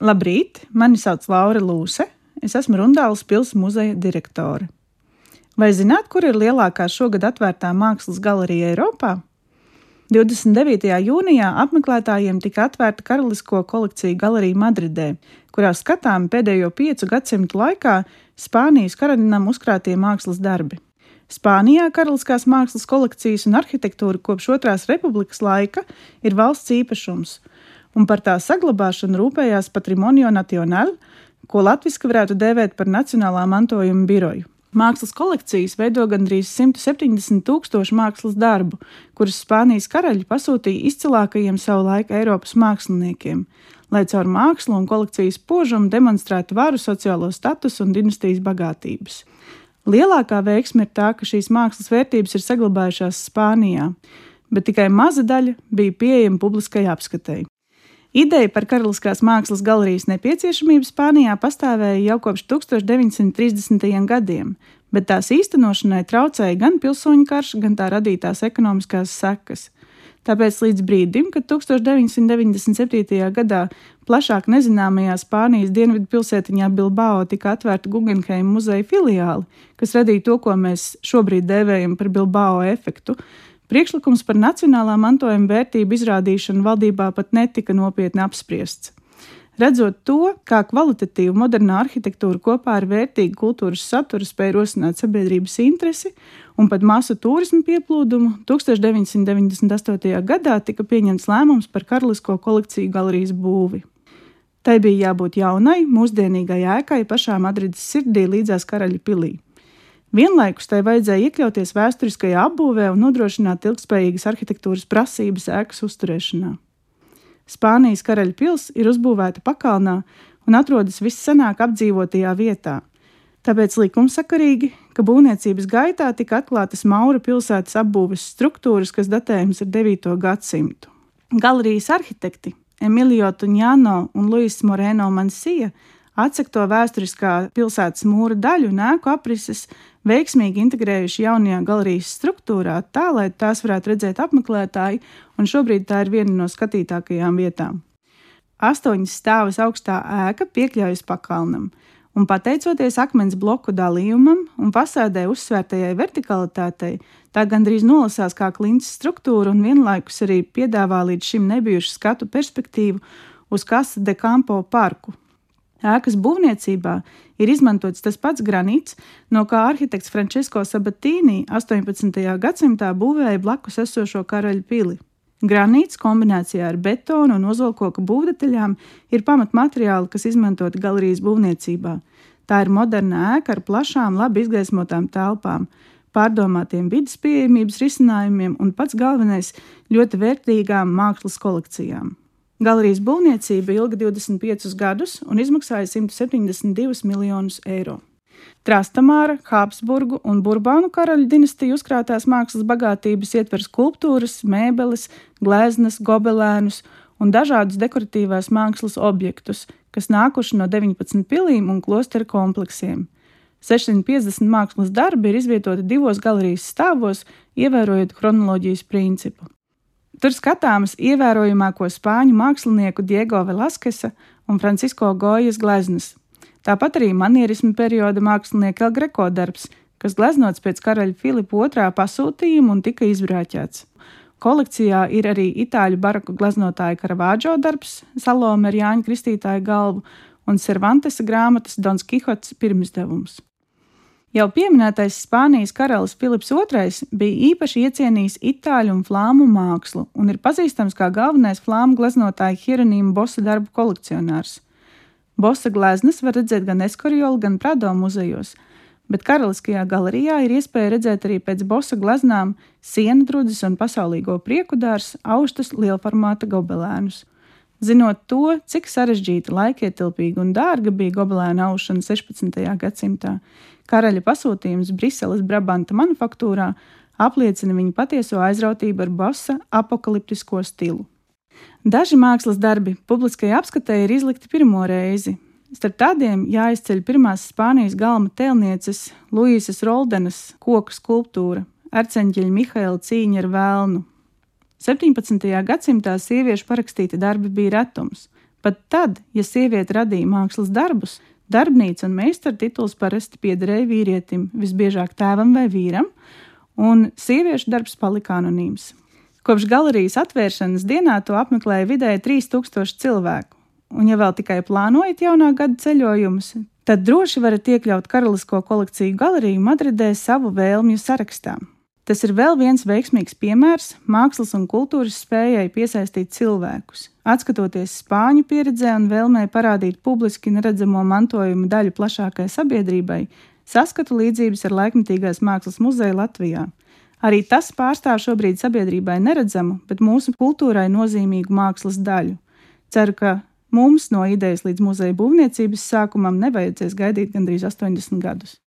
Labrīt, mani sauc Laura Lūse. Es esmu Rundāles pilsētas muzeja direktore. Vai zināt, kur ir lielākā šogad atvērtā mākslas galerija Eiropā? 29. jūnijā apmeklētājiem tika atvērta karalisko kolekciju galerija Madridē, kurā skatāmi pēdējo piecu gadsimtu laikā Spānijas karaļinam uzkrātie mākslas darbi. Spānijā karaliskās mākslas kolekcijas un arhitektūra kopš otrās republikas laika ir valsts īpašums, un par tā saglabāšanu rūpējās Patrimonio Nacional, ko latviešu varētu dēvēt par Nacionālā mantojuma biroju. Mākslas kolekcijas veido gandrīz 170 tūkstošu mākslas darbu, kurus Spānijas karaļi pasūtīja izcilākajiem savu laiku Eiropas māksliniekiem, lai caur mākslu un kolekcijas požumu demonstrētu varu, sociālo statusu un dinastijas bagātības. Lielākā veiksme ir tā, ka šīs mākslas vērtības ir saglabājušās Spānijā, bet tikai maza daļa bija pieejama publiskai apskatei. Ideja par karaliskās mākslas galerijas nepieciešamību Spānijā pastāvēja jau kopš 1930. gadiem, bet tās īstenošanai traucēja gan pilsoņu karš, gan tā radītās ekonomiskās sekas. Tāpēc līdz brīdim, kad 1997. gadā plašāk nezināmajā Spānijas dienvidu pilsētiņā Bilbao tika atvērta Guggenheim muzeja filiāli, kas radīja to, ko mēs šobrīd dēvējam par Bilbao efektu, Priekšlikums par nacionālā mantojuma vērtību izrādīšanu valdībā pat netika nopietni apspriests. Redzot to, kā kvalitatīva modernā arhitektūra kopā ar vērtīgu kultūras saturu spēja rosināt sabiedrības interesi un pat masu turismu pieplūdumu, 1998. gadā tika pieņemts lēmums par karalisko kolekciju galerijas būvi. Tai bija jābūt jaunai, mūsdienīgai ēkai pašā Madrides sirdī līdzās karaļa pilī. Vienlaikus tai vajadzēja iekļauties vēsturiskajā apbūvē un nodrošināt ilgspējīgas arhitektūras prasības ēkas uzturēšanā. Spānijas karaļa pils ir uzbūvēta pakalnā un atrodas viscenāk apdzīvotajā vietā. Tāpēc likumsakarīgi, ka būvniecības gaitā tika atklātas Maura pilsētas apbūves struktūras, kas datējums ar 9. gadsimtu. Galerijas arhitekti Emilio Tuņāno un Luis Moreno Mansija atsekto vēsturiskā pilsētas mūra daļu un ēku aprises veiksmīgi integrējuši jaunajā galerijas struktūrā, tā lai tās varētu redzēt apmeklētāji, un šobrīd tā ir viena no skatītākajām vietām. Astoņas stāvas augstā ēka piekļaujas pakalnam, un pateicoties akmens bloku dalījumam un fasādē uzsvērtajai vertikalitātei, tā gandrīz nolasās kā klints struktūra un vienlaikus arī piedāvā līdz šim nebijušu skatu perspektīvu uz Casa de Campo parku, Ēkas būvniecībā ir izmantots tas pats granīts, no kā arhitekts Francesco Sabatīni 18. gadsimtā būvēja blakus esošo karaļa pili. Granīts kombinācijā ar betonu un ozolkoka būvdetaļām ir pamatmateriāli, kas izmantoti galerijas būvniecībā. Tā ir moderna ēka ar plašām, labi izgaismotām telpām, pārdomātiem vidas pieejamības risinājumiem un pats galvenais - ļoti vērtīgām mākslas kolekcijām. Galerijas būvniecība ilga 25 gadus un izmaksāja 172 miljonus eiro. Trastamāra, Habsburgu un Burbānu karaļu dinastiju uzkrātās mākslas bagātības ietver skulptūras, mēbeles, gleznas, gobelēnus un dažādus dekoratīvās mākslas objektus, kas nākuši no 19 pilīm un klosteru kompleksiem. 650 mākslas darbi ir izvietoti divos galerijas stāvos, ievērojot chronoloģijas principu. Tur skatāmas ievērojamāko spāņu mākslinieku Diego Velaskesa un Francisko Gojas gleznas. Tāpat arī manierismu perioda mākslinieka El Greco darbs, kas gleznots pēc karaļa Filipa II pasūtījuma un tika izbrāķēts. Kolekcijā ir arī itāļu baroku gleznotāja Karavāģo darbs, Salome ar Jāņa Kristītāja galvu un Cervantesa grāmatas Dons Kihots pirmsdevums. Jau pieminētais Spānijas karalis Filips II bija īpaši iecienījis itāļu un flāmu mākslu un ir pazīstams kā galvenais flāmu gleznotāja Hieronīma Bosa darbu kolekcionārs. Bosa gleznas var redzēt gan Eskoriola, gan Prado muzejos, bet Karaliskajā galerijā ir iespēja redzēt arī pēc Bosa gleznām sienu drudzes un pasaulīgo prieku dārs, augstus lielformāta gobelēnus. Zinot to, cik sarežģīta, laikietilpīga un dārga bija gobelēna aušana 16. gadsimtā, karaļa pasūtījums Briseles Brabanta manufaktūrā apliecina viņa patieso aizrautību ar bosa apakaliptisko stilu. Daži mākslas darbi publiskajai apskatē ir izlikti pirmo reizi. Starp tādiem jāizceļ pirmās Spānijas galma tēlnieces Luīsas Roldenas koku skulptūra, arceņģeļa Mihaila cīņa ar vēlnu, 17. gadsimtā sieviešu parakstīti darbi bija retums, Pat tad, ja sieviete radīja mākslas darbus, darbnīca un meistara tituls parasti piederēja vīrietim, visbiežāk tēvam vai vīram, un sieviešu darbs palika anonīms. Kopš galerijas atvēršanas dienā to apmeklēja vidēji 3000 cilvēku, un, ja vēl tikai plānojat jaunā gada ceļojumus, tad droši varat iekļaut karalisko kolekciju galeriju Madridē savu vēlmju sarakstā. Tas ir vēl viens veiksmīgs piemērs mākslas un kultūras spējai piesaistīt cilvēkus. Atskatoties spāņu pieredzē un vēlmē parādīt publiski neredzamo mantojumu daļu plašākai sabiedrībai, saskatu līdzības ar laikmatīgās mākslas muzeju Latvijā. Arī tas pārstāv šobrīd sabiedrībai neredzamu, bet mūsu kultūrai nozīmīgu mākslas daļu. Ceru, ka mums no idejas līdz muzeja būvniecības sākumam nevajadzēs gaidīt gandrīz 80 gadus.